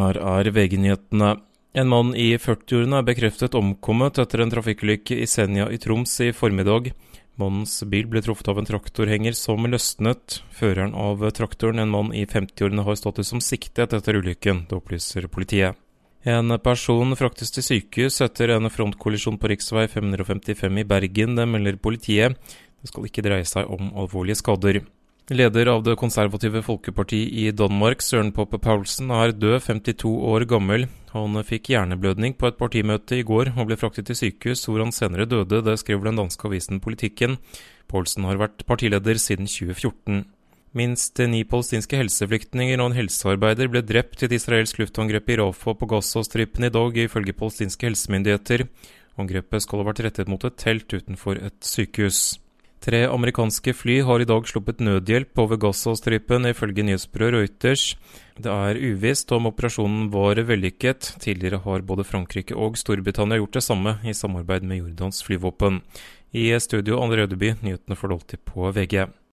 Her er VG-nyhetene. En mann i 40-årene er bekreftet omkommet etter en trafikkulykke i Senja i Troms i formiddag. Mannens bil ble truffet av en traktorhenger som løsnet. Føreren av traktoren, en mann i 50-årene, har status som siktet etter ulykken. Det opplyser politiet. En person fraktes til sykehus etter en frontkollisjon på rv. 555 i Bergen, det melder politiet. Det skal ikke dreie seg om alvorlige skader. Leder av Det konservative folkeparti i Danmark, Søren Poppe Paulsen, er død, 52 år gammel. Han fikk hjerneblødning på et partimøte i går og ble fraktet til sykehus, hvor han senere døde. Det skriver den danske avisen Politikken. Paulsen har vært partileder siden 2014. Minst ni palestinske helseflyktninger og en helsearbeider ble drept i et israelsk luftangrep i Rafah på Gazastripen i dag, ifølge palestinske helsemyndigheter. Angrepet skal ha vært rettet mot et telt utenfor et sykehus. Tre amerikanske fly har i dag sluppet nødhjelp over Gaza-stripen, ifølge nyhetsbyrået Reuters. Det er uvisst om operasjonen var vellykket. Tidligere har både Frankrike og Storbritannia gjort det samme, i samarbeid med Jordans flyvåpen. I studio Anne Rødeby, nyhetene får du alltid på VG.